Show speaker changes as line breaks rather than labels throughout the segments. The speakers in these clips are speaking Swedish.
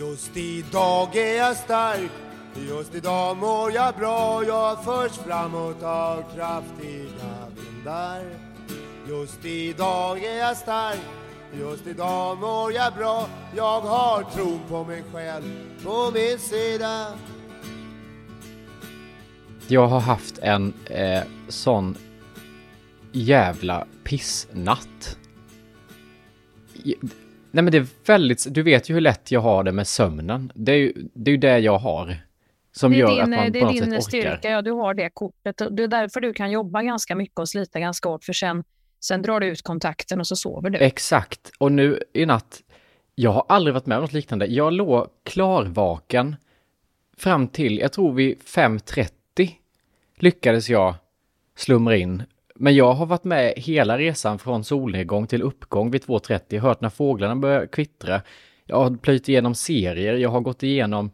Just idag är jag stark, just idag mår jag bra. Jag förs framåt av kraftiga vindar. Just idag är jag stark, just idag mår jag bra. Jag har tron på mig själv på min sida.
Jag har haft en eh, sån jävla pissnatt. Nej men det är väldigt, du vet ju hur lätt jag har det med sömnen. Det är ju det, är ju det jag har. Som
Det är
gör
din,
att man
det
på
är
något sätt
din
orkar.
styrka, ja du har det kortet. Det är därför du kan jobba ganska mycket och slita ganska hårt för sen, sen drar du ut kontakten och så sover du.
Exakt. Och nu i natt, jag har aldrig varit med om något liknande. Jag låg klarvaken fram till, jag tror vid 5.30 lyckades jag slumra in. Men jag har varit med hela resan från solnedgång till uppgång vid 2.30, hört när fåglarna börjar kvittra. Jag har plöjt igenom serier, jag har gått igenom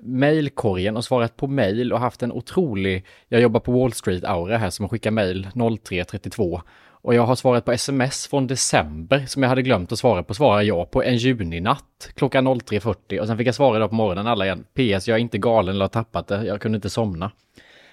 mejlkorgen och svarat på mejl och haft en otrolig, jag jobbar på Wall Street-aura här som skickar mejl 03.32 och jag har svarat på sms från december som jag hade glömt att svara på, svarar jag på en juninatt klockan 03.40 och sen fick jag svara då på morgonen alla igen. PS, jag är inte galen eller har tappat det, jag kunde inte somna.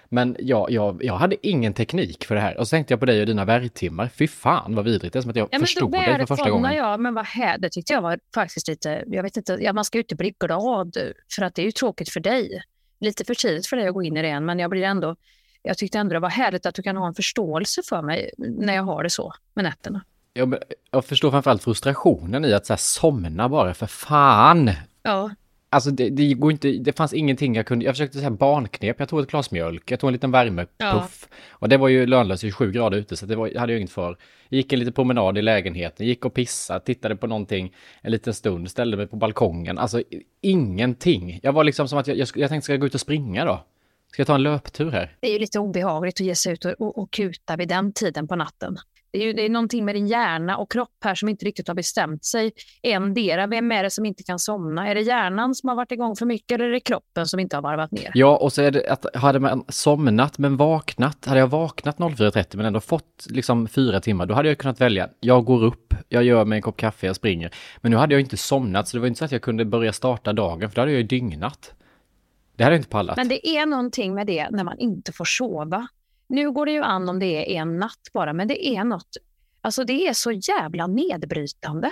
Men jag, jag, jag hade ingen teknik för det här och så tänkte jag på dig och dina värjtimmar. Fy fan vad vidrigt, det är som att jag
Ja,
förstod dig för första gången.
Jag, men vad här, det tyckte jag var faktiskt lite, jag vet inte, ja, man ska ju inte bli glad för att det är ju tråkigt för dig. Lite för tidigt för dig att gå in i det igen, men jag blir ändå, jag tyckte ändå det var härligt att du kan ha en förståelse för mig när jag har det så med nätterna.
Jag, jag förstår framförallt frustrationen i att så här, somna bara, för fan!
Ja,
Alltså det, det går inte, det fanns ingenting jag kunde, jag försökte säga barnknep, jag tog ett glas mjölk, jag tog en liten värmepuff. Och det var ju lönlöst, det är 27 grader ute så det var, jag hade ju inget för. Gick en liten promenad i lägenheten, gick och pissade, tittade på någonting en liten stund, ställde mig på balkongen. Alltså ingenting. Jag var liksom som att jag, jag, jag tänkte, ska jag gå ut och springa då? Ska jag ta en löptur här?
det är ju lite obehagligt att ge sig ut och, och, och kuta vid den tiden på natten. Det är ju det är någonting med din hjärna och kropp här som inte riktigt har bestämt sig. Endera, vem är det som inte kan somna? Är det hjärnan som har varit igång för mycket eller är det kroppen som inte har varvat ner?
Ja, och så är det att hade man somnat men vaknat, hade jag vaknat 04.30 men ändå fått liksom fyra timmar, då hade jag kunnat välja, jag går upp, jag gör mig en kopp kaffe, jag springer. Men nu hade jag inte somnat, så det var inte så att jag kunde börja starta dagen, för då hade jag ju dygnat. Det hade jag inte pallat.
Men det är någonting med det när man inte får sova. Nu går det ju an om det är en natt bara, men det är något. Alltså det är så jävla nedbrytande.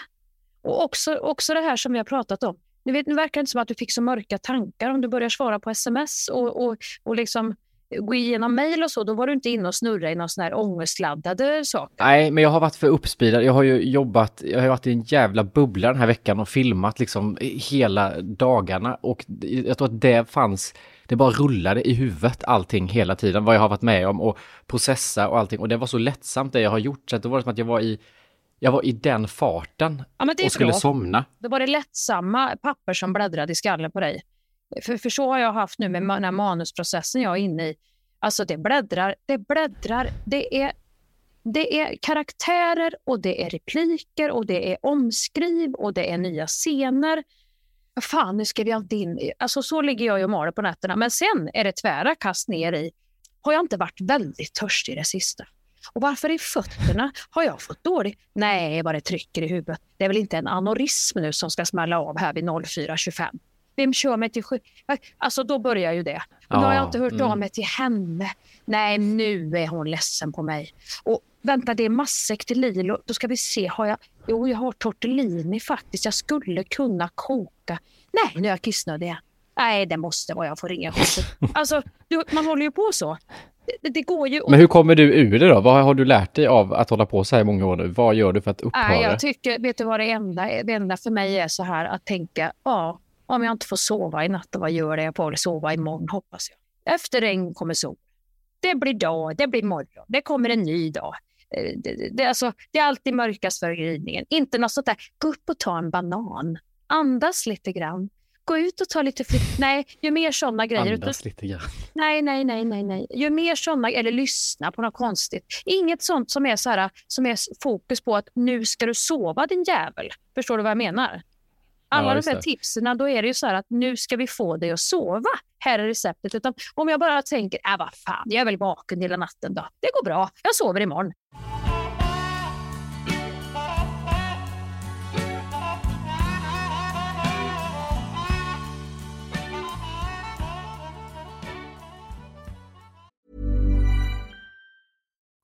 Och också, också det här som vi har pratat om. Nu, vet, nu verkar det inte som att du fick så mörka tankar om du börjar svara på sms och, och, och liksom gå igenom mejl och så. Då var du inte inne och snurra i någon sån här ångestladdade saker.
Nej, men jag har varit för uppspeedad. Jag har ju jobbat, jag har varit i en jävla bubbla den här veckan och filmat liksom hela dagarna och jag tror att det fanns, det bara rullade i huvudet allting hela tiden, vad jag har varit med om och processa och allting och det var så lättsamt det jag har gjort så att det var som att jag var i, jag var i den farten
Ja, det
och skulle
bra.
somna.
Då var det lättsamma papper som bläddrade i skallen på dig. För, för så har jag haft nu med den här manusprocessen jag är inne i. Alltså det bläddrar, det bläddrar, det är, det är karaktärer och det är repliker och det är omskriv och det är nya scener. Fan, nu ska vi alltid in. Alltså så ligger jag och maler på nätterna. Men sen är det tvära kast ner i. Har jag inte varit väldigt törstig det sista? Och varför i fötterna? Har jag fått dåligt? Nej, vad det trycker i huvudet. Det är väl inte en anorism nu som ska smälla av här vid 04.25. Vem kör mig till sju... Alltså då börjar ju det. Men då har jag
Ja,
inte hört
mm.
av mig till henne. Nej, nu är hon ledsen på mig. Och vänta, det är matsäck till Lilo. Då ska vi se, har jag... Jo, jag har tortellini faktiskt. Jag skulle kunna koka. Nej, nu är jag kissnödig igen. Nej, det måste vara jag får ringa skjutsar. Alltså, du, man håller ju på så. Det, det går ju...
Men hur kommer du ur det då? Vad har du lärt dig av att hålla på så här i många år nu? Vad gör du för att upphöra?
Nej, jag tycker, vet du vad det enda, det enda för mig är så här att tänka, ja, om jag inte får sova i natt, vad gör det? Jag får sova imorgon hoppas jag. Efter regn kommer sol. Det blir dag, det blir morgon, det kommer en ny dag. Eh, Det, det, alltså, det är alltid mörkast för gryningen. Inte något sånt där, gå upp och ta en banan. Andas lite grann. Gå ut och ta lite flykt. Nej, ju mer sådana grejer.
Andas lite grann.
Nej, nej, nej, nej, nej. Ju mer sådana, eller lyssna på något konstigt. Inget sånt som är så här, som är fokus på att nu ska du sova din jävel. Förstår du vad jag menar? Alla
Ja,
de här tipsen, då är det ju så här att nu ska vi få dig att sova. Här är receptet. Utan om jag bara tänker, äh, vad fan, jag är väl vaken hela natten då. Det går bra, jag sover imorgon.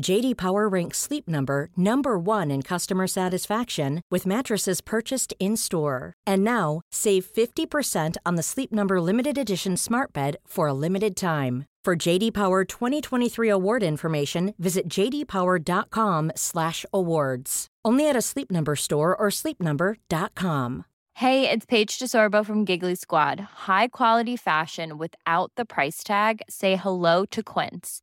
JD Power ranks Sleep Number number 1 in customer satisfaction with mattresses purchased in-store. And now, save 50% on the Sleep Number limited edition Smart Bed for a limited time. For JD Power 2023 award information, visit jdpower.com/awards. Only at a Sleep Number store or sleepnumber.com.
Hey, it's Paige DeSorbo from Giggly Squad. High quality fashion without the price tag. Say hello to Quince.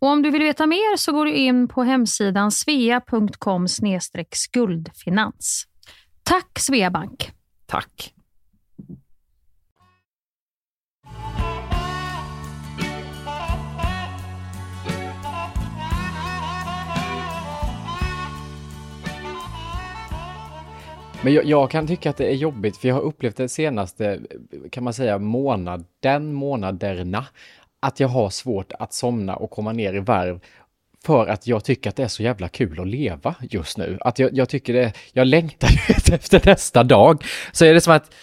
Och om du vill veta mer så går du in på hemsidan svea.com skuldfinans. Tack Sveabank!
Tack! Men jag, jag, kan tycka att det är jobbigt, för jag har upplevt det senaste, kan man säga, månaden, månaderna, att jag har svårt att somna och komma ner i varv för att jag tycker att det är så jävla kul att leva just nu. Att jag, jag tycker det, jag längtar efter nästa dag. Så är det som att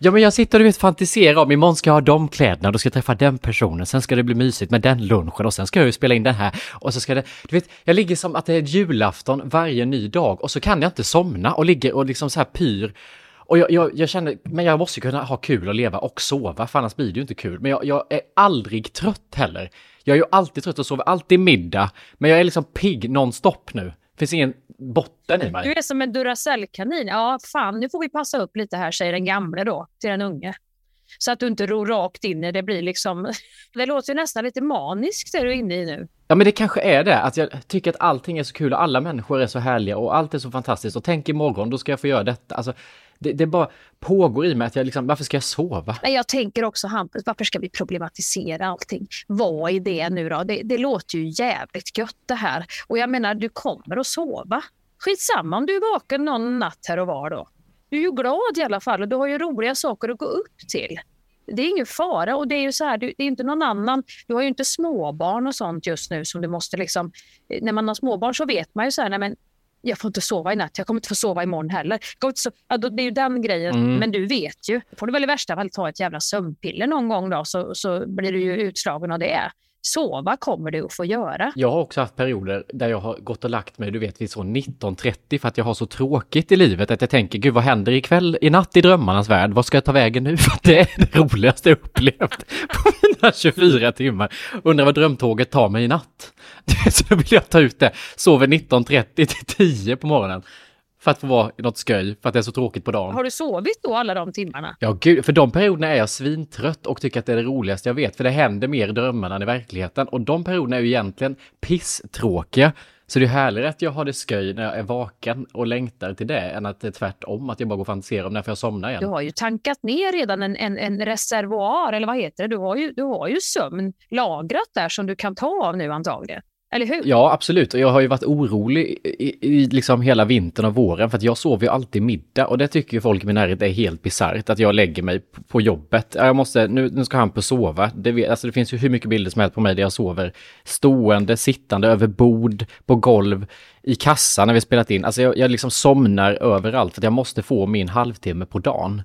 Ja men jag sitter och vet fantiserar om imorgon ska jag ha de kläderna, då ska jag träffa den personen, sen ska det bli mysigt med den lunchen och sen ska jag ju spela in den här och så ska det, du vet, jag ligger som att det är julafton varje ny dag och så kan jag inte somna och ligger och liksom så här pyr och jag, jag, jag, känner, men jag måste kunna ha kul och leva och sova, för annars blir det ju inte kul. Men jag, jag är aldrig trött heller. Jag är ju alltid trött och sover alltid middag, men jag är liksom pigg nonstop nu. Det finns ingen botten i mig.
Du är som en Duracell-kanin. Ja, fan, nu får vi passa upp lite här, säger den gamle då till den unge. Så att du inte ror rakt in i det blir liksom... Det låter ju nästan lite maniskt det du är inne i nu.
Ja, men det kanske är det. Att jag tycker att allting är så kul och alla människor är så härliga och allt är så fantastiskt. Och tänk imorgon, då ska jag få göra detta. Alltså, det, det bara pågår i mig att jag liksom, varför ska jag sova?
Men jag tänker också Hampus, varför ska vi problematisera allting? Vad är det nu då? Det, det låter ju jävligt gött det här. Och jag menar, du kommer att sova. Skitsamma om du är vaken någon natt här och var då. Du är ju glad i alla fall och du har ju roliga saker att gå upp till. Det är ingen fara och det är ju så här, det är inte någon annan. Du har ju inte småbarn och sånt just nu som du måste liksom. Eh, när man har småbarn så vet man ju så här, nej men jag får inte sova i natt, jag kommer inte få sova imorgon heller. Så, ja, det är ju den grejen, mm. men du vet ju. får du väl i värsta fall ta ett jävla sömnpiller någon gång då, så, så blir du ju utslagen av det. Sova kommer du att få göra.
Jag har också haft perioder där jag har gått och lagt mig, du vet, vid så 19.30 för att jag har så tråkigt i livet att jag tänker, gud vad händer ikväll, i natt i drömmarnas värld, vad ska jag ta vägen nu? För det är det roligaste jag upplevt på mina 24 timmar. Undrar vad drömtåget tar mig i natt. Så då vill jag ta ut det, sover 19.30 till 10 på morgonen för att få vara i något sköj, för att det är så tråkigt på dagen.
Har du sovit då alla de timmarna?
Ja, gud, för de perioderna är jag svintrött och tycker att det är det roligaste jag vet, för det händer mer i drömmarna än i verkligheten. Och de perioderna är ju egentligen pisstråkiga. Så det är härligare att jag har det sköj när jag är vaken och längtar till det än att det är tvärtom, att jag bara går och fantiserar om när jag somnar igen.
Du har ju tankat ner redan en, en, en reservoar, eller vad heter det? Du har, ju, du har ju sömn lagrat där som du kan ta av nu antagligen. Eller hur?
Ja, absolut. Och jag har ju varit orolig i, i, liksom hela vintern och våren för att jag sover ju alltid middag och det tycker ju folk i min närhet är helt bisarrt att jag lägger mig på jobbet. Jag måste, nu, nu ska han på sova. Det, alltså det finns ju hur mycket bilder som helst på mig där jag sover stående, sittande, över bord, på golv, i kassan när vi spelat in. Alltså jag, jag liksom somnar överallt för att jag måste få min halvtimme på dagen.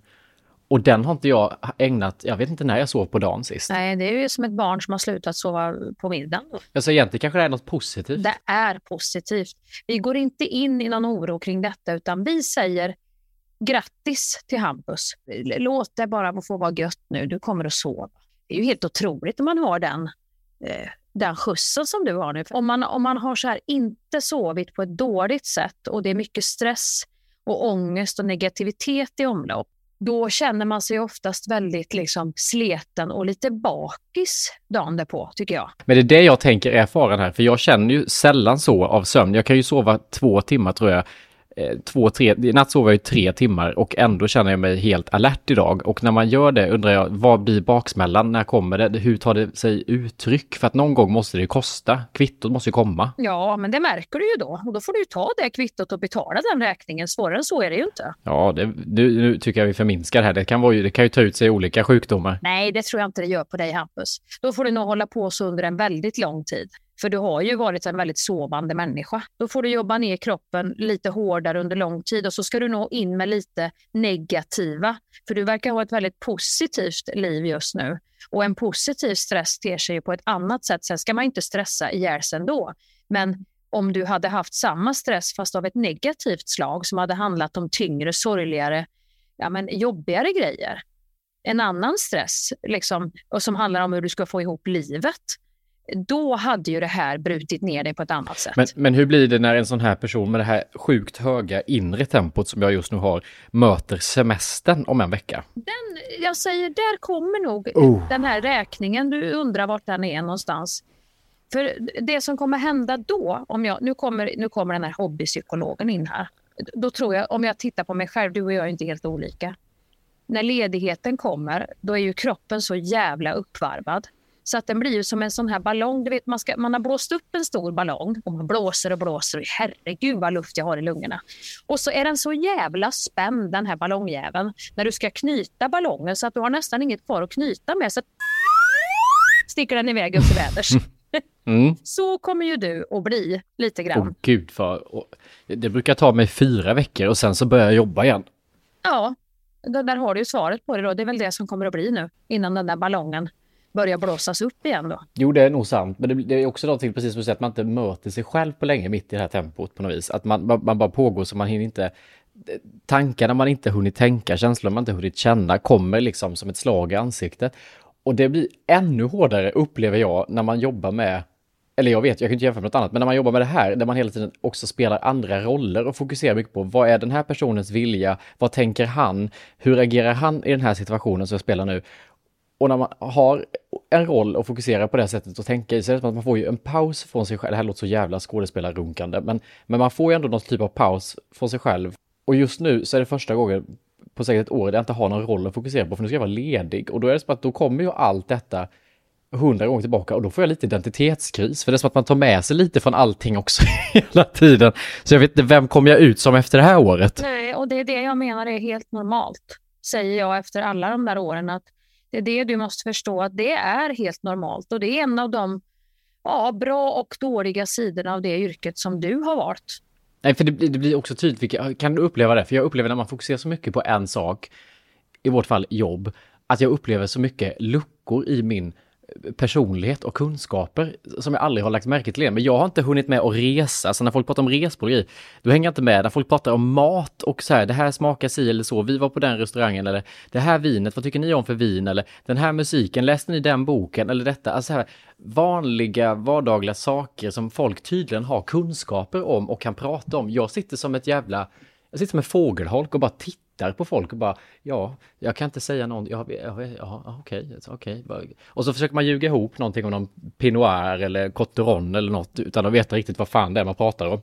Och den har inte jag ägnat, jag vet inte när jag sov på dagen sist.
Nej, det är ju som ett barn som har slutat sova på middagen.
Alltså egentligen kanske det är något positivt.
Det är positivt. Vi går inte in i någon oro kring detta, utan vi säger grattis till Hampus. Låt det bara få vara gött nu, du kommer att sova. Det är ju helt otroligt om man har den, eh, den skjutsen som du har nu. Om man, om man har så här inte sovit på ett dåligt sätt och det är mycket stress och ångest och negativitet i omlopp, då känner man sig oftast väldigt liksom sleten och lite bakis dagen därpå, tycker jag.
Men det är det jag tänker är faran här, för jag känner ju sällan så av sömn. Jag kan ju sova två timmar tror jag två, tre, i natt sover jag ju tre timmar och ändå känner jag mig helt alert idag. Och när man gör det undrar jag, vad blir baksmällan? När kommer det? Hur tar det sig uttryck? För att någon gång måste det kosta. Kvittot måste ju komma.
Ja, men det märker du ju då. Och då får du ta det kvittot och betala den räkningen. Svårare än så är det ju inte.
Ja, det, nu, nu tycker jag vi förminskar här. Det kan, vara ju, det kan ju ta ut sig olika sjukdomar.
Nej, det tror jag inte det gör på dig, Hampus. Då får du nog hålla på så under en väldigt lång tid. För du har ju varit en väldigt sovande människa. Då får du jobba ner kroppen lite hårdare under lång tid och så ska du nå in med lite negativa. För du verkar ha ett väldigt positivt liv just nu. Och en positiv stress ter sig ju på ett annat sätt. Sen ska man inte stressa ihjäl sig ändå. Men om du hade haft samma stress fast av ett negativt slag som hade handlat om tyngre, sorgligare, ja, men jobbigare grejer. En annan stress liksom, och som handlar om hur du ska få ihop livet då hade ju det här brutit ner dig på ett annat sätt.
Men, men hur blir det när en sån här person med det här sjukt höga inre tempot som jag just nu har möter semestern om en vecka?
Den, jag säger, där kommer nog oh. den här räkningen. Du undrar vart den är någonstans. För det som kommer hända då, om jag, nu, kommer, nu kommer den här hobbypsykologen in här. Då tror jag, om jag tittar på mig själv, du och jag är inte helt olika. När ledigheten kommer, då är ju kroppen så jävla uppvarvad. Så att den blir ju som en sån här ballong. Du vet, man, ska, man har blåst upp en stor ballong och man blåser och blåser. Och herregud vad luft jag har i lungorna. Och så är den så jävla spänd den här ballongjäveln när du ska knyta ballongen så att du har nästan inget kvar att knyta med. Så sticker den iväg upp till väders. Mm. Så kommer ju du att bli lite grann.
Åh gud, för, det brukar ta mig fyra veckor och sen så börjar jag jobba igen.
Ja, där har du ju svaret på det då. Det är väl det som kommer att bli nu innan den där ballongen börjar blåsas upp igen då.
Jo, det är nog sant. Men det, det är också någonting, precis som du säger, att man inte möter sig själv på länge mitt i det här tempot på något vis. Att man, man bara pågår så man hinner inte tankarna man inte hunnit tänka, känslor man inte hunnit känna kommer liksom som ett slag i ansiktet. Och det blir ännu hårdare upplever jag när man jobbar med eller jag vet, jag kan inte jämföra med något annat, men när man jobbar med det här, där man hela tiden också spelar andra roller och fokuserar mycket på vad är den här personens vilja, vad tänker han, hur agerar han i den här situationen som jag spelar nu? Och när man har en roll och fokuserar på det sättet och tänka i sig, att man får ju en paus från sig själv. Det här låter så jävla skådespelarrunkande, men, men man får ju ändå någon typ av paus från sig själv. Och just nu så är det första gången på säkert ett år där jag inte har någon roll att fokusera på, för nu ska jag vara ledig. Och då är det som att då kommer ju allt detta hundra gånger tillbaka och då får jag lite identitetskris. För det är som att man tar med sig lite från allting också hela tiden. Så jag vet inte, vem kommer jag ut som efter det här året?
Nej, och det är det jag menar är helt normalt, säger jag efter alla de där åren. att det är det du måste förstå, att det är helt normalt och det är en av de ja, bra och dåliga sidorna av det yrket som du har valt.
Nej, för det blir, det blir också tydligt. Kan du uppleva det? För jag upplever när man fokuserar så mycket på en sak, i vårt fall jobb, att jag upplever så mycket luckor i min personlighet och kunskaper som jag aldrig har lagt märke till. Men jag har inte hunnit med att resa, så när folk pratar om resbologi, då hänger jag inte med. När folk pratar om mat och så här, det här smakar si eller så, vi var på den restaurangen eller det här vinet, vad tycker ni om för vin eller den här musiken, läste ni den boken eller detta? Alltså här, vanliga vardagliga saker som folk tydligen har kunskaper om och kan prata om. Jag sitter som ett jävla, jag sitter som en fågelholk och bara tittar tittar på folk och bara ja, jag kan inte säga någon, ja, ja, ja okej, okej. Och så försöker man ljuga ihop någonting om någon Pinot eller Cotteron eller något utan att veta riktigt vad fan det är man pratar om.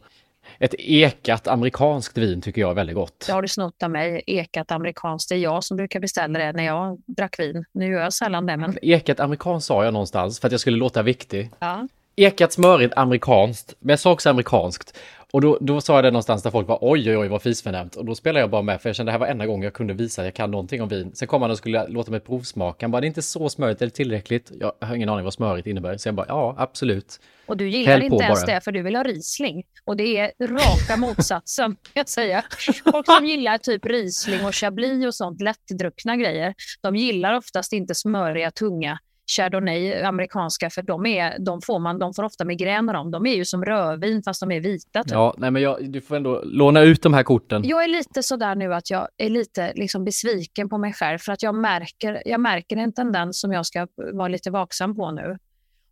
Ett ekat amerikanskt vin tycker jag är väldigt gott.
Det har du snott av mig, ekat amerikanskt. Det är jag som brukar beställa det när jag drack vin. Nu gör jag sällan det. Men...
Ekat amerikanskt sa jag någonstans för att jag skulle låta viktig.
Ja.
Ekat smörigt amerikanskt, men jag sa också amerikanskt. Och då, då sa jag det någonstans där folk var oj, oj, oj, vad fisförnämt. Och då spelade jag bara med, för jag kände det här var enda gången jag kunde visa att jag kan någonting om vin. Sen kom han och skulle låta mig provsmaka. Han bara, det är inte så smörigt eller tillräckligt. Jag har ingen aning vad smörigt innebär. Så jag bara, ja, absolut.
Och du gillar Häll inte ens bara. det, för du vill ha Riesling. Och det är raka motsatsen, jag säga. Folk som gillar typ Riesling och Chablis och sånt, lättdruckna grejer, de gillar oftast inte smöriga, tunga Chardonnay, amerikanska, för de, är, de, får man, de får ofta migrän av dem. De är ju som rödvin fast de är vita. Typ.
Ja, nej men jag, du får ändå låna ut de här korten.
Jag är lite sådär nu att jag är lite liksom besviken på mig själv för att jag märker, jag märker en tendens som jag ska vara lite vaksam på nu.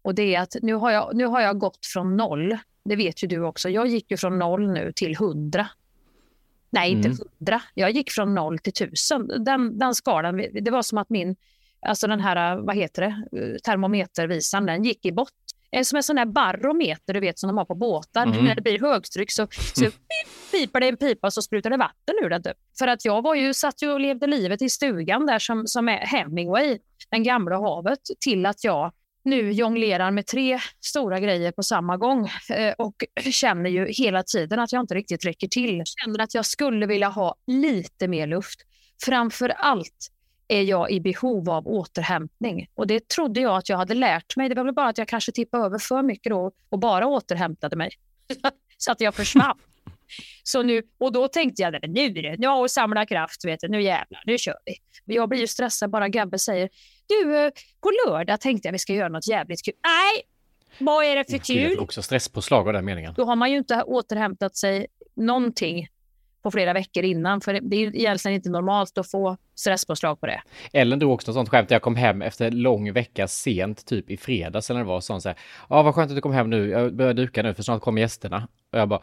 Och det är att nu har jag, nu har jag gått från noll. Det vet ju du också. Jag gick ju från noll nu till hundra. Nej, inte mm. hundra. Jag gick från noll till tusen. Den, den skalan, det var som att min alltså den här, vad heter det, termometervisan, den gick i botten. Som en sån där barometer du vet som de har på båtar. Mm. När det blir högtryck så, så mm. piper det en pipa och så sprutar det vatten ur den. Typ. För att jag var ju, satt ju och levde livet i stugan där som, som är Hemingway, den gamla havet, till att jag nu jonglerar med tre stora grejer på samma gång eh, och känner ju hela tiden att jag inte riktigt räcker till. Känner att jag skulle vilja ha lite mer luft. Framför allt är jag i behov av återhämtning. Och det trodde jag att jag hade lärt mig. Det var väl bara att jag kanske tippade över för mycket då och bara återhämtade mig. så att jag försvann. Så nu, och då tänkte jag, nu är det, nu och samla kraft, vet du, nu jävlar, nu kör vi. Jag blir ju stressad bara Gabbe säger, du, eh, på lördag tänkte jag vi ska göra något jävligt kul. Nej, vad är det för kul? Det är
också stresspåslag av den meningen.
Då har man ju inte återhämtat sig någonting på flera veckor innan. För det är egentligen inte normalt att få stresspåslag på det.
Ellen drog också sånt skämt. Jag kom hem efter en lång vecka sent, typ i fredags eller det var, sån så här. Ja, vad skönt att du kom hem nu. Jag börjar duka nu för snart kommer gästerna. Och jag bara,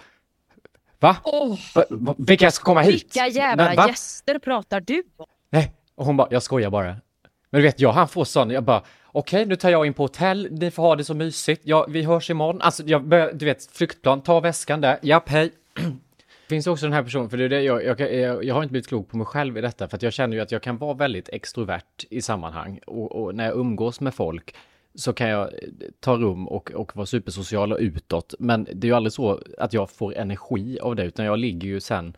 Va? Oh, va, vilka ska komma hit?
Vilka jävla Va? gäster pratar du om?
Nej, och hon bara, jag skojar bara. Men du vet, jag han får sån, jag bara, okej, okay, nu tar jag in på hotell, ni får ha det så mysigt, ja, vi hörs imorgon. Alltså, jag börjar, du vet, flyktplan, ta väskan där, japp, hej. Finns det också den här personen, för det är det jag, jag, jag, jag, har inte blivit klok på mig själv i detta, för att jag känner ju att jag kan vara väldigt extrovert i sammanhang och, och när jag umgås med folk så kan jag eh, ta rum och, och vara supersocial och utåt. Men det är ju aldrig så att jag får energi av det, utan jag ligger ju sen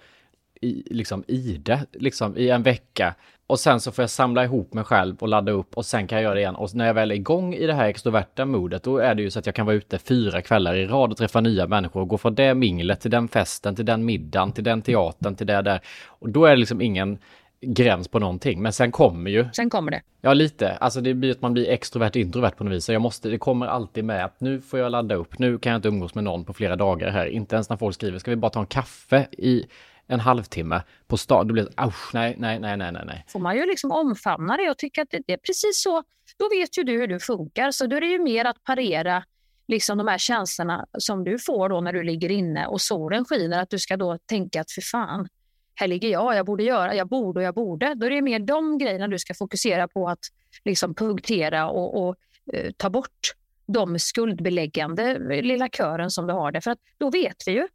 i, liksom i det, liksom i en vecka. Och sen så får jag samla ihop mig själv och ladda upp och sen kan jag göra det igen. Och när jag väl är igång i det här extroverta modet, då är det ju så att jag kan vara ute fyra kvällar i rad och träffa nya människor och gå från det minglet till den festen, till den middagen, till den teatern, till det där. Och då är det liksom ingen gräns på någonting. Men sen kommer ju...
Sen kommer det.
Ja, lite. Alltså det blir att man blir extrovert introvert på något vis. Så jag måste, det kommer alltid med att nu får jag ladda upp. Nu kan jag inte umgås med någon på flera dagar här. Inte ens när folk skriver, ska vi bara ta en kaffe i en halvtimme på stan, då blir det usch, nej, nej, nej, nej, nej.
Får man ju liksom omfamna det och tycka att det, det är precis så. Då vet ju du hur du funkar, så då är det ju mer att parera liksom de här känslorna som du får då när du ligger inne och solen skiner, att du ska då tänka att för fan, här ligger jag, jag borde göra, jag borde och jag borde. Då är det mer de grejerna du ska fokusera på att liksom punktera och, och eh, ta bort de skuldbeläggande lilla kören som du har där. För att då vet vi ju.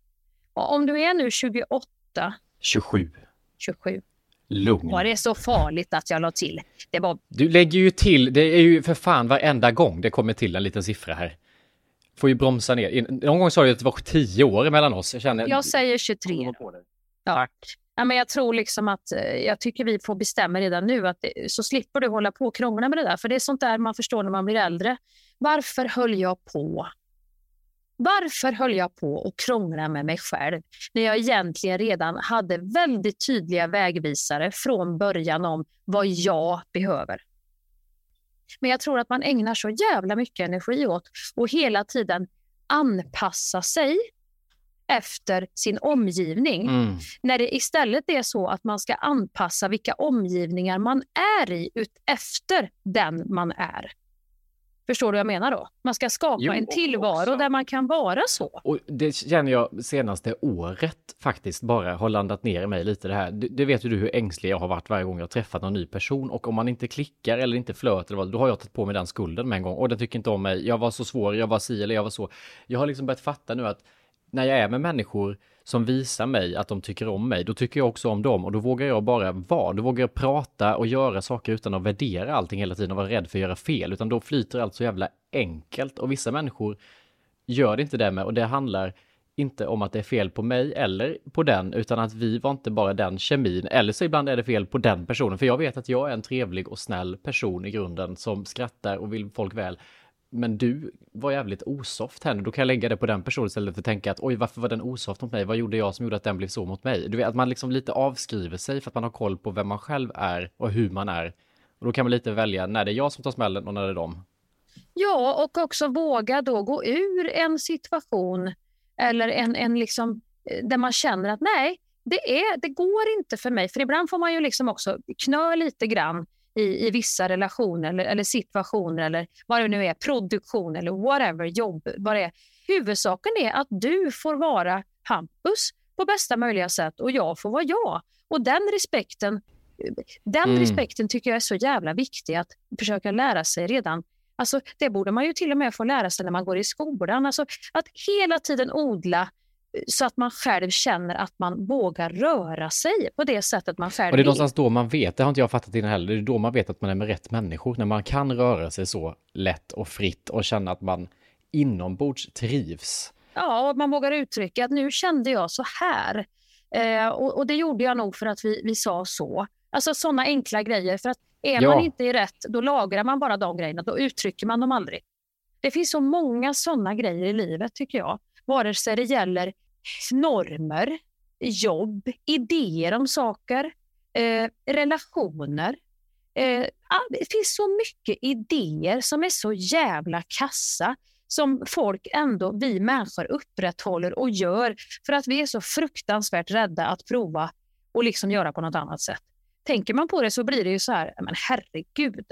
Om du är nu 28
27.
27.
Lugn.
Var det så farligt att jag la till? Det var...
Du lägger ju till, det är ju för fan varenda gång det kommer till en liten siffra här. Får ju bromsa ner. Någon gång sa du att det var 10 år mellan oss.
Jag, känner... jag säger 23. Ja. Ja, men jag tror liksom att eh, jag tycker vi får bestämma redan nu att det, så slipper du hålla på och krångla med det där. För det är sånt där man förstår när man blir äldre. Varför höll jag på? Varför höll jag på och krångla med mig själv när jag egentligen redan hade väldigt tydliga vägvisare från början om vad jag behöver? Men jag tror att man ägnar så jävla mycket energi åt och hela tiden anpassa sig efter sin omgivning.
Mm.
När det istället är så att man ska anpassa vilka omgivningar man är i ut efter den man är. Förstår du vad jag menar då? Man ska skapa
Jo,
en tillvaro
också-
där man kan vara så.
Och det känner jag senaste året faktiskt bara har landat ner i mig lite det här. Det, det vet ju du hur ängslig jag har varit varje gång jag träffat någon ny person och om man inte klickar eller inte flöt eller vad, då har jag tagit på mig den skulden med en gång och den tycker inte om mig. Jag var så svår, jag var si eller jag var så. Jag har liksom börjat fatta nu att när jag är med människor som visar mig att de tycker om mig, då tycker jag också om dem. Och då vågar jag bara vara. Då vågar jag prata och göra saker utan att värdera allting hela tiden och vara rädd för att göra fel, utan då flyter allt så jävla enkelt. Och vissa människor gör det inte det med. Och det handlar inte om att det är fel på mig eller på den, utan att vi var inte bara den kemin, eller så ibland är det fel på den personen, för jag vet att jag är en trevlig och snäll person i grunden som skrattar och vill folk väl. Men du var jävligt osoft här nu, då kan jag lägga det på den personen istället för att tänka att oj, varför var den osoft mot mig? Vad gjorde jag som gjorde att den blev så mot mig? Du vet, att man liksom lite avskriver sig för att man har koll på vem man själv är och hur man är. Och då kan man lite välja när det är jag som tar smällen och när det är dem.
Ja, och också våga då gå ur en situation eller en, en liksom, eh, där man känner att nej, det, är, det går inte för mig. För ibland får man ju liksom också knö lite grann i, i vissa relationer eller, eller situationer eller vad det nu är, produktion eller whatever, jobb, vad det är. Huvudsaken är att du får vara Hampus på bästa möjliga sätt och jag får vara jag. Och den respekten, den
Mm.
respekten tycker jag är så jävla viktig att försöka lära sig redan Alltså, det borde man ju till och med få lära sig när man går i skolan. Alltså, att hela tiden odla så att man själv känner att man vågar röra sig på det sättet man själv
Och det är
vill.
någonstans då man vet, det har inte jag fattat innan heller, det är då man vet att man är med rätt människor, när man kan röra sig så lätt och fritt och känna att man inombords trivs.
Ja, och man vågar uttrycka att nu kände jag så här. Eh, och, och det gjorde jag nog för att vi, vi sa så. Alltså sådana enkla grejer. För att är
Ja.
man inte i rätt, då lagrar man bara de grejerna. Då uttrycker man dem aldrig. Det finns så många sådana grejer i livet tycker jag. Vare sig det gäller normer, jobb, idéer om saker, eh, relationer. Eh, det finns så mycket idéer som är så jävla kassa som folk ändå, vi människor upprätthåller och gör för att vi är så fruktansvärt rädda att prova och liksom göra på något annat sätt. Tänker man på det så blir det ju så här, men herregud.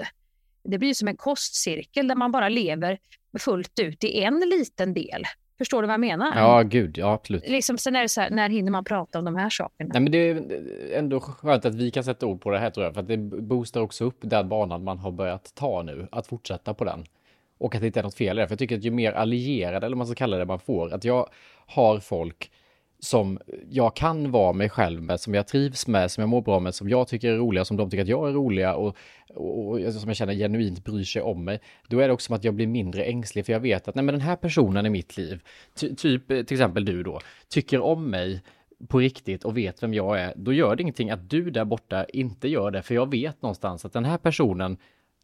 Det blir som en kostcirkel där man bara lever fullt ut i en liten del. Förstår du vad jag menar?
Ja, gud, ja absolut.
Liksom, sen är det så här, när hinner man prata om de här sakerna?
Nej, men det är ändå skönt att vi kan sätta ord på det här tror jag, för att det boostar också upp den banan man har börjat ta nu, att fortsätta på den. Och att det inte är något fel i det, för jag tycker att ju mer allierade, eller vad man ska kalla det, man får, att jag har folk som jag kan vara mig själv med, som jag trivs med, som jag mår bra med, som jag tycker är roliga, som de tycker att jag är roliga och, och, och som jag känner genuint bryr sig om mig. Då är det också som att jag blir mindre ängslig för jag vet att nej, men den här personen i mitt liv, ty, typ eh, till exempel du då, tycker om mig på riktigt och vet vem jag är, då gör det ingenting att du där borta inte gör det, för jag vet någonstans att den här personen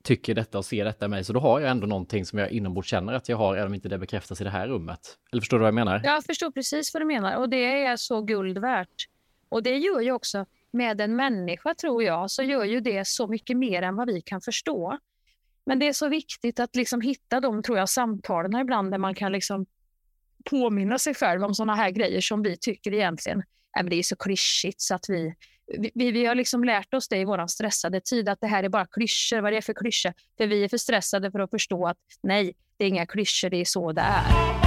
tycker detta och ser detta i mig, så då har jag ändå någonting som jag inombords känner att jag har, även om inte det bekräftas i det här rummet. Eller förstår du vad jag menar?
Jag förstår precis vad du menar och det är så guld värt. Och det gör ju också med en människa tror jag, så gör ju det så mycket mer än vad vi kan förstå. Men det är så viktigt att liksom hitta de tror jag, samtalen ibland där man kan liksom påminna sig själv om sådana här grejer som vi tycker egentligen äh, det är så klyschigt så att vi, vi, vi har liksom lärt oss det i vår stressade tid att det här är bara klyschor. Vad är det för klyschor? För vi är för stressade för att förstå att nej, det är inga klyschor, det är så det är.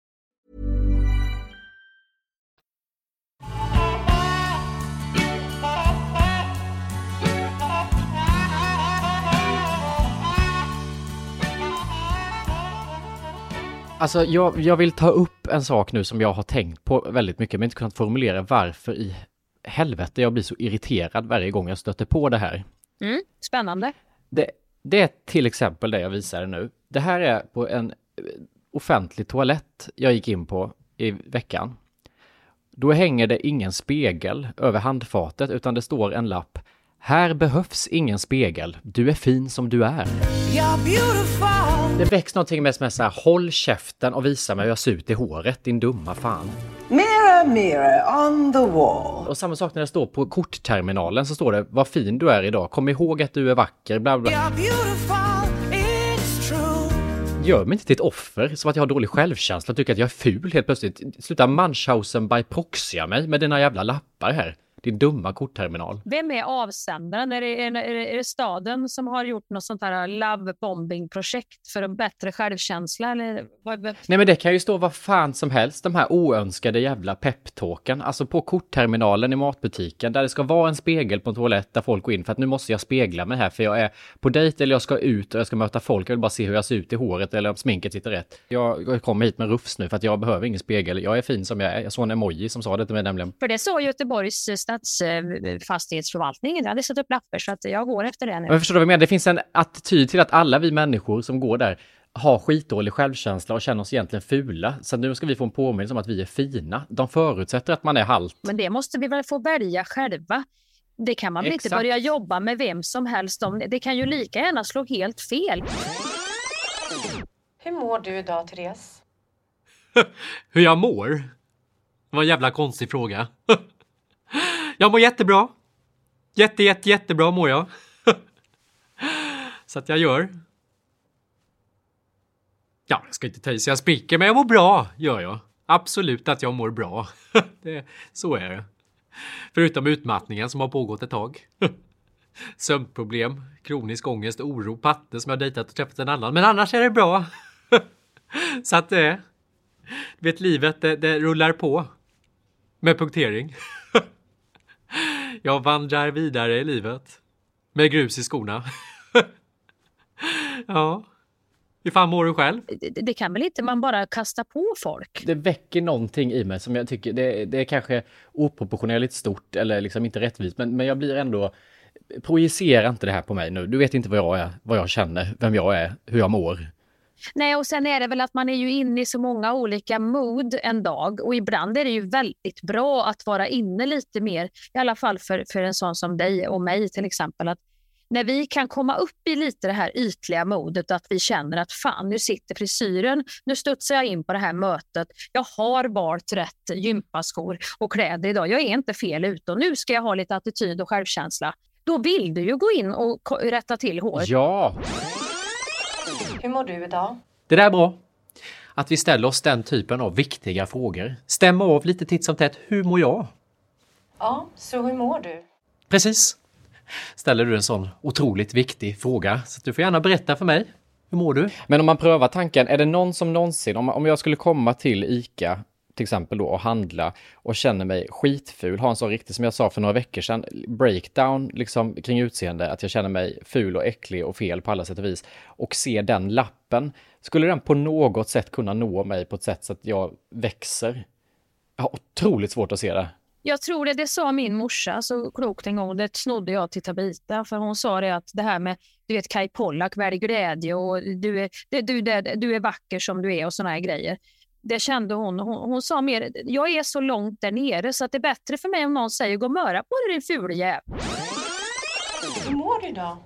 Alltså jag, jag vill ta upp en sak nu som jag har tänkt på väldigt mycket men inte kunnat formulera varför i helvete jag blir så irriterad varje gång jag stöter på det här.
Mm, spännande.
Det, det är till exempel det jag visar nu. Det här är på en eh, offentlig toalett jag gick in på i veckan. Då hänger det ingen spegel över handfatet utan det står en lapp. Här behövs ingen spegel. Du är fin som du är. Det väcks någonting med som är så här, håll käften och visa mig hur jag ser ut i håret, din dumma fan.
Mirror, mirror on the wall.
Och samma sak när det står på kortterminalen så står det vad fin du är idag, kom ihåg att du är vacker, bla bla. Gör mig inte till ett offer, som att jag har dålig självkänsla och tycker att jag är ful helt plötsligt. Sluta Munchausen by proxya mig med dina jävla lappar här. Din dumma kortterminal.
Vem är avsändaren? Är det, är, det, är det staden som har gjort något sånt här love bombing projekt för en bättre självkänsla? Eller vad?
Nej men det kan ju stå vad fan som helst, de här oönskade jävla peptalken. Alltså på kortterminalen i matbutiken där det ska vara en spegel på en toalett där folk går in för att nu måste jag spegla mig här för jag är på dejt eller jag ska ut och jag ska möta folk. Jag vill bara se hur jag ser ut i håret eller om sminket sitter rätt. Jag, jag kommer hit med rufs nu för att jag behöver ingen spegel. Jag är fin som jag är. Jag såg en emoji som sa det till mig nämligen.
För det sa Göteborgs stadsfastighetsförvaltning. Jag hade satt upp lappar så att jag går efter det nu.
Jag förstår vad du menar. Det finns en attityd till att alla vi människor som går där har skitdålig självkänsla och känner oss egentligen fula. Så nu ska vi få en påminnelse om att vi är fina. De förutsätter att man är halt.
Men det måste vi väl få välja själva. Det kan man väl inte börja jobba med vem som helst om. Det kan ju lika gärna slå helt fel.
Hur mår du idag, Therese?
Hur jag mår? Det var en jävla konstig fråga. Jag mår jättebra. Jätte, jätte, jättebra mår jag. Så att jag gör. Ja, jag ska inte ta i så jag spricker, men jag mår bra, gör jag. Absolut att jag mår bra. Det, så är det. Förutom utmattningen som har pågått ett tag. Sömnproblem, kronisk ångest, oro, patte som jag dejtat och träffat en annan. Men annars är det bra. Så att det... Du vet, livet det, det rullar på. Med punktering. Jag vandrar vidare i livet. Med grus i skorna. Ja. Hur fan mår du själv?
Det, det kan väl inte man bara kasta på folk?
Det väcker någonting i mig som jag tycker, det, det är kanske oproportionerligt stort eller liksom inte rättvist, men, men jag blir ändå Projicera inte det här på mig nu. Du vet inte vad jag är, vad jag känner, vem jag är, hur jag mår.
Nej, och sen är det väl att man är ju inne i så många olika mood en dag och ibland är det ju väldigt bra att vara inne lite mer, i alla fall för, för en sån som dig och mig till exempel, att när vi kan komma upp i lite det här ytliga modet, att vi känner att fan, nu sitter frisyren, nu studsar jag in på det här mötet, jag har valt rätt gympaskor och kläder idag, jag är inte fel ute och nu ska jag ha lite attityd och självkänsla. Då vill du ju gå in och rätta till håret.
Ja,
hur mår du idag?
Det där är bra. Att vi ställer oss den typen av viktiga frågor. Stämma av lite titt som tätt. Hur mår jag?
Ja, så hur mår du?
Precis. Ställer du en sån otroligt viktig fråga. Så du får gärna berätta för mig. Hur mår du?
men om man prövar tanken, är det någon som någonsin, om, om jag skulle komma till ICA till exempel då och handla och känner mig skitful, har en sån riktig, som jag sa för några veckor sedan, breakdown liksom kring utseende, att jag känner mig ful och äcklig och fel på alla sätt och vis och ser den lappen, skulle den på något sätt kunna nå mig på ett sätt så att jag växer? Jag har otroligt svårt att se det.
Jag tror det, det sa min morsa så klokt en gång. Det snodde jag till Tabita. För hon sa det att det här med du vet Kai Pollak, välj glädje och du är, det, du, du är vacker som du är och såna här grejer. Det kände hon. hon. Hon sa mer, jag är så långt där nere så att det är bättre för mig om någon säger gå och möra på dig din ful jävel.
Hur mår du idag?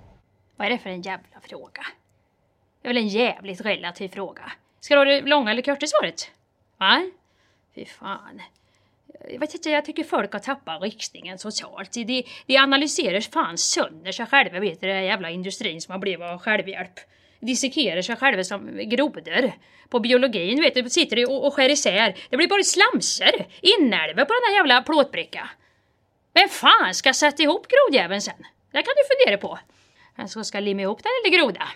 Vad är det för en jävla fråga? Det är väl en jävligt relativ fråga. Ska du ha det långa eller korta svaret? Va? Fy fan. Jag vet inte, jag tycker folk har tappat riktningen socialt. De, de analyserar fan sönder sig själva, vet du, den jävla industrin som har blivit av självhjälp. Dissekerar sig själva som grodor. På biologin, vet du, sitter de och, och skär isär. Det blir bara slamser, inälvor på den här jävla plåtbricka. Vem fan ska sätta ihop grodjäveln sen? Det kan du fundera på. Vem som ska limma ihop den lilla groda?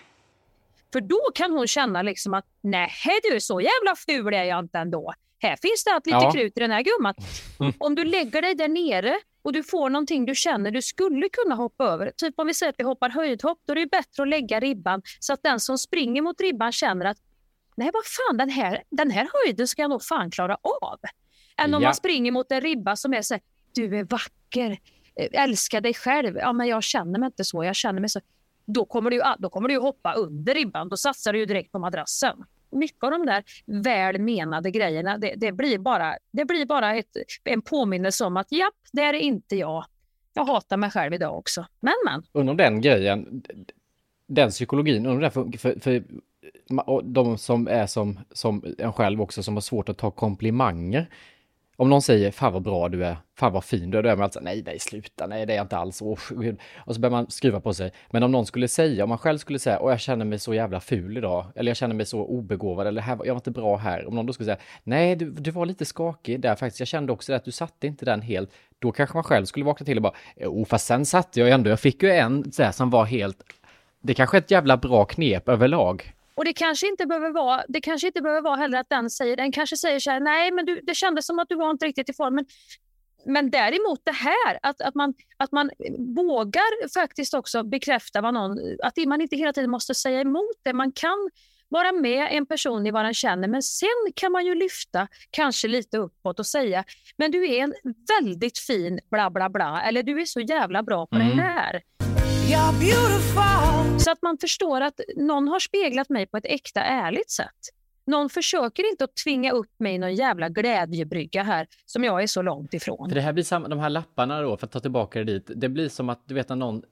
För då kan hon känna liksom att nej du, så jävla ful är jag inte ändå. Här finns det allt lite
Ja.
krut i den här gumman. Om du lägger dig där nere och du får någonting du känner du skulle kunna hoppa över. Typ om vi säger att vi hoppar höjdhopp, då är det bättre att lägga ribban så att den som springer mot ribban känner att nej vad fan den här, den här höjden ska jag nog fan klara av. Än om
Ja.
man springer mot en ribba som är så här, du är vacker, eh, älska dig själv. Ja men jag känner mig inte så, jag känner mig så. Då kommer du, då kommer du hoppa under ribban, då satsar du direkt på madrassen. Mycket av de där väl menade grejerna, det, det blir bara, det blir bara ett, en påminnelse om att japp, det är inte jag. Jag hatar mig själv idag också. Men men.
Undrar den grejen, den psykologin, undrar för, för, för de som är som, som en själv också, som har svårt att ta komplimanger. Om någon säger fan vad bra du är, fan vad fin du är, då är man alltså nej, nej, sluta, nej, det är jag inte alls. Och, och så börjar man skruva på sig. Men om någon skulle säga, om man själv skulle säga, åh jag känner mig så jävla ful idag, eller jag känner mig så obegåvad, eller här, jag var inte bra här. Om någon då skulle säga, nej, du, du var lite skakig där faktiskt, jag kände också det att du satte inte den helt. Då kanske man själv skulle vakna till och bara, jo, fast sen satte jag ändå, jag fick ju en så här, som var helt, det kanske är ett jävla bra knep överlag.
Och det kanske inte behöver vara, det kanske inte behöver vara heller att den säger, den kanske säger så här, nej men du, det kändes som att du var inte riktigt i form. Men, men däremot det här, att, att, man, att man vågar faktiskt också bekräfta vad någon, att man inte hela tiden måste säga emot det. Man kan vara med en person i vad den känner, men sen kan man ju lyfta kanske lite uppåt och säga, men du är en väldigt fin bla bla bla, eller du är så jävla bra på
Mm.
det här. Så att man förstår att någon har speglat mig på ett äkta, ärligt sätt. Någon försöker inte att tvinga upp mig i någon jävla glädjebrygga här som jag är så långt ifrån.
För det här blir samma, de här lapparna då, för att ta tillbaka det dit, det blir som att du vet när någon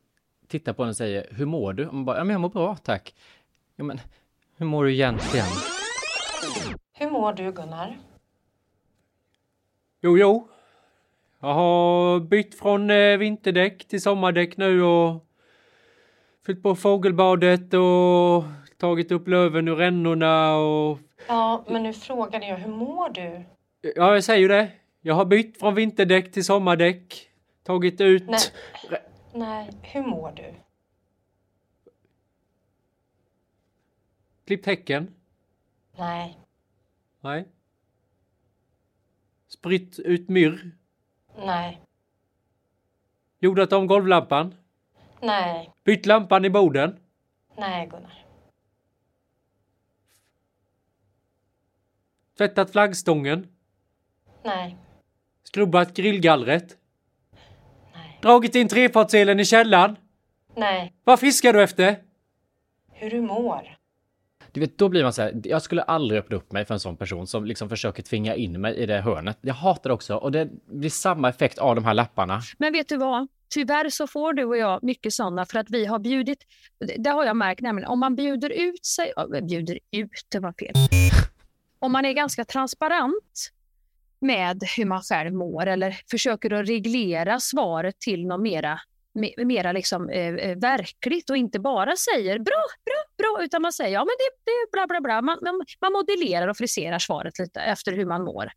tittar på en och säger hur mår du? Och man bara, ja men jag mår bra tack. Ja men hur mår du egentligen?
Hur mår du Gunnar?
Jo, jo. Jag har bytt från eh, vinterdäck till sommardäck nu och fyllt på fågelbadet och tagit upp löven ur rännorna och...
Ja, men nu frågade jag hur mår du?
Ja, jag säger ju det. Jag har bytt från vinterdäck till sommardäck. Tagit ut...
Nej. Nej, hur mår du?
Klippt häcken.
Nej,
Nej. Spritt ut myrr.
nej,
Jordat om golvlampan.
Nej,
Bytt lampan i boden.
nej Gunnar.
Tvättat flaggstången.
Nej,
Skrubbat grillgallret. Dragit in trefartselen i källaren.
nej,
Vad fiskar du efter?
hur du mår.
Du vet, då blir man så här, jag skulle aldrig öppna upp mig för en sån person som liksom försöker tvinga in mig i det hörnet. Jag hatar det också och det blir samma effekt av de här lapparna.
Men vet du vad? Tyvärr så får du och jag mycket sådana för att vi har bjudit, det har jag märkt nämligen, om man bjuder ut sig, bjuder ut, det var fel. Om man är ganska transparent med hur man själv mår eller försöker att reglera svaret till något mera, mera liksom, eh, eh, verkligt och inte bara säger bra, bra, bra, utan man säger ja men det, det är bla bla bla. Man, man, man modellerar och friserar svaret lite efter hur man mår.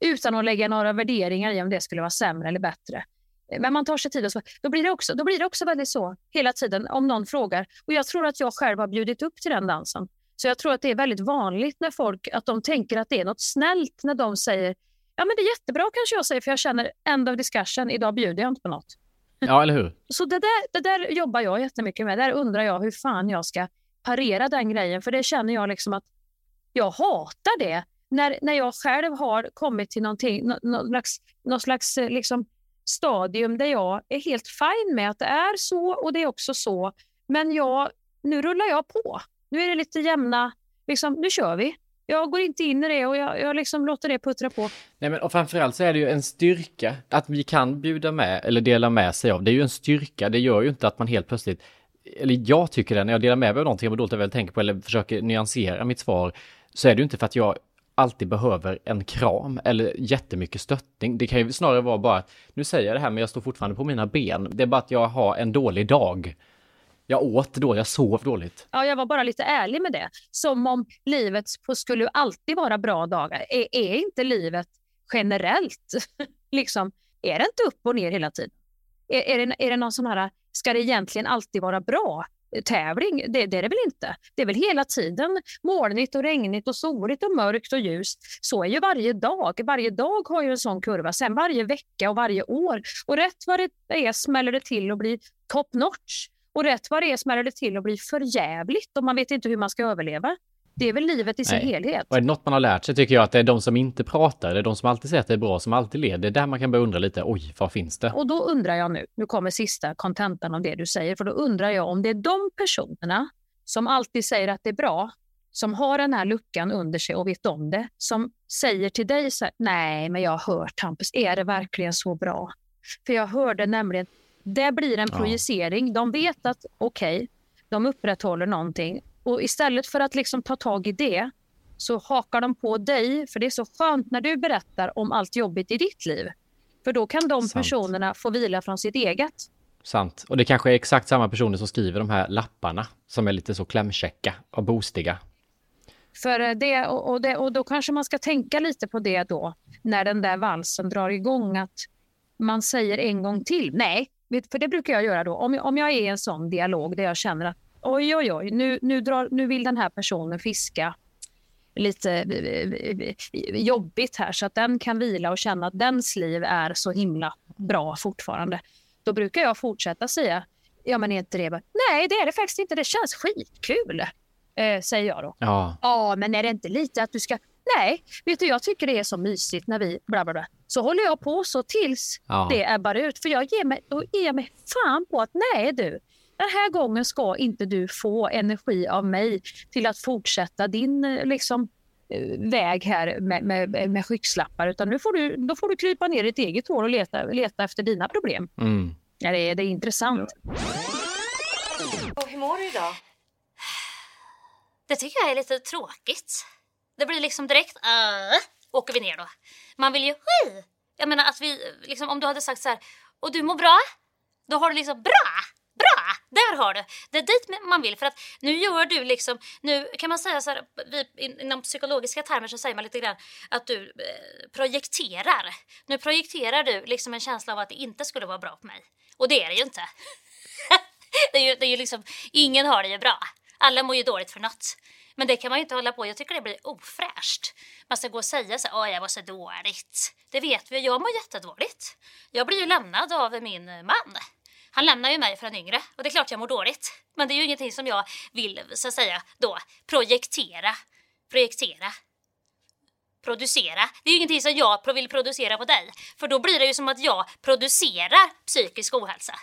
Utan att lägga några värderingar i om det skulle vara sämre eller bättre. Eh, men man tar sig tid och så, då blir det också, då blir det också väldigt så hela tiden om någon frågar. Och jag tror att jag själv har bjudit upp till den dansen. Så jag tror att det är väldigt vanligt när folk, att de tänker att det är något snällt när de säger ja men det är jättebra kanske jag säger för jag känner end of discussion, idag bjuder jag inte på något.
Ja, eller hur?
Så det där, det där jobbar jag jättemycket med. Där undrar jag hur fan jag ska parera den grejen. För det känner jag liksom att jag hatar det. När, när jag själv har kommit till någonting, nå, nå, slags, någon slags eh, liksom, stadium där jag är helt fine med att det är så och det är också så. Men jag, nu rullar jag på. Nu är det lite jämna, liksom, nu kör vi. Jag går inte in i det och jag, jag liksom låter det puttra på.
Nej men och framförallt så är det ju en styrka att vi kan bjuda med eller dela med sig av. Det är ju en styrka. Det gör ju inte att man helt plötsligt, eller jag tycker det när jag delar med mig av någonting jag dåligt väl tänker på eller försöker nyansera mitt svar, så är det ju inte för att jag alltid behöver en kram eller jättemycket stöttning. Det kan ju snarare vara bara att nu säger jag det här men jag står fortfarande på mina ben. Det är bara att jag har en dålig dag. Jag åt då, jag sov dåligt.
Ja, jag var bara lite ärlig med det. Som om livet skulle alltid vara bra dagar. Är, är inte livet generellt, liksom, är det inte upp och ner hela tiden? Är, är, det, är det någon sån här, ska det egentligen alltid vara bra-tävling? Eh, det, det är det väl inte. Det är väl hela tiden molnigt och regnigt och soligt och mörkt och ljust. Så är ju varje dag. Varje dag har ju en sån kurva. Sen varje vecka och varje år. Och rätt vad det är smäller det till och blir top notch. Och rätt vad det är smäller det till och blir för jävligt och man vet inte hur man ska överleva. Det är väl livet i sin
Nej.
helhet.
Och är det något man har lärt sig tycker jag att det är de som inte pratar, det är de som alltid säger att det är bra, som alltid leder. Det är där man kan börja undra lite, oj, vad finns det?
Och då undrar jag nu, nu kommer sista kontentan av det du säger, för då undrar jag om det är de personerna som alltid säger att det är bra, som har den här luckan under sig och vet om det, som säger till dig så här, nej, men jag har hört Hampus, är det verkligen så bra? För jag hörde nämligen, det blir en
Ja.
projicering. De vet att okej, de upprätthåller någonting och istället för att liksom ta tag i det så hakar de på dig, för det är så skönt när du berättar om allt jobbigt i ditt liv. För då kan de
Sant.
personerna få vila från sitt eget.
Sant. Och det kanske är exakt samma personer som skriver de här lapparna som är lite så klämkäcka och boostiga.
För eh, det, och, det, och då kanske man ska tänka lite på det då, när den där valsen drar igång, att man säger en gång till. Nej, för det brukar jag göra då. Om jag, om jag är i en sån dialog där jag känner att oj, oj, oj, nu, nu, drar, nu vill den här personen fiska lite jobbigt här så att den kan vila och känna att dens liv är så himla bra fortfarande. Då brukar jag fortsätta säga, ja men är inte det nej det är det faktiskt inte, det känns skitkul, eh, säger jag då.
Ja,
Ja, men är det inte lite att du ska... Nej, vet du, jag tycker det är så mysigt när vi bla bla bla. Så håller jag på så tills
Ja.
det ebbar ut. För jag ger mig, då ger jag mig fan på att nej du, den här gången ska inte du få energi av mig till att fortsätta din eh, liksom, eh, väg här med, med, med skyggslappar. Utan nu får du, då får du krypa ner i ditt eget hår och leta, leta efter dina problem.
mm.
Ja, det, är, det är intressant.
Och hur mår du idag?
Det tycker jag är lite tråkigt. Det blir liksom direkt, uh, åker vi ner då. Man vill ju, hej! Jag menar att vi, liksom, om du hade sagt så här, och du mår bra? Då har du liksom, bra! Bra! Där har du! Det är dit man vill för att nu gör du liksom, nu kan man säga så här, vi, inom psykologiska termer så säger man lite grann att du eh, projekterar. Nu projekterar du liksom en känsla av att det inte skulle vara bra på mig. Och det är det ju inte. det, är ju, det är ju liksom, ingen har det ju bra. Alla mår ju dåligt för något. Men det kan man ju inte hålla på. Jag tycker det blir ofräscht. Man ska gå och säga så här, jag var så dåligt. Det vet vi, jag mår jättedåligt. Jag blir ju lämnad av min man. Han lämnar ju mig för en yngre och det är klart jag mår dåligt. Men det är ju ingenting som jag vill, så att säga, då projektera. Projektera. Producera. Det är ju ingenting som jag vill producera på dig. För då blir det ju som att jag producerar psykisk ohälsa.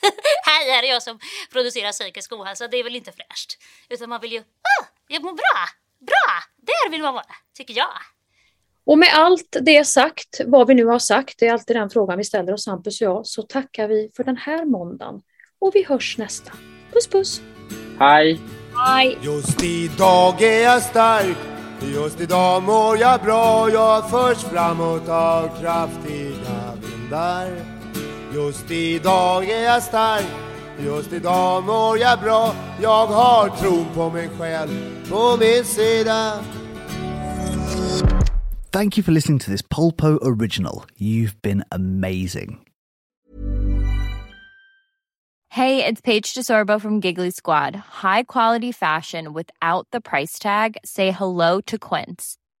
Här är det jag som producerar psykisk ohälsa. Det är väl inte fräscht. Utan man vill ju, ah, jag mår bra. Bra! Där vill man vara, tycker jag.
Och med allt det sagt, vad vi nu har sagt, det är alltid den frågan vi ställer oss Hampus och jag, så tackar vi för den här måndagen. Och vi hörs nästa. Puss puss!
Hej!
Hej!
Just idag är jag stark Just idag mår jag bra Jag förs framåt av kraftiga vindar Just idag är jag stark Just idag mår jag bra Jag har tron på mig själv på min sida
Thank you for listening to this Polpo original. You've been amazing.
Hey, it's Paige DeSorbo from Giggly Squad. High quality fashion without the price tag. Say hello to Quince.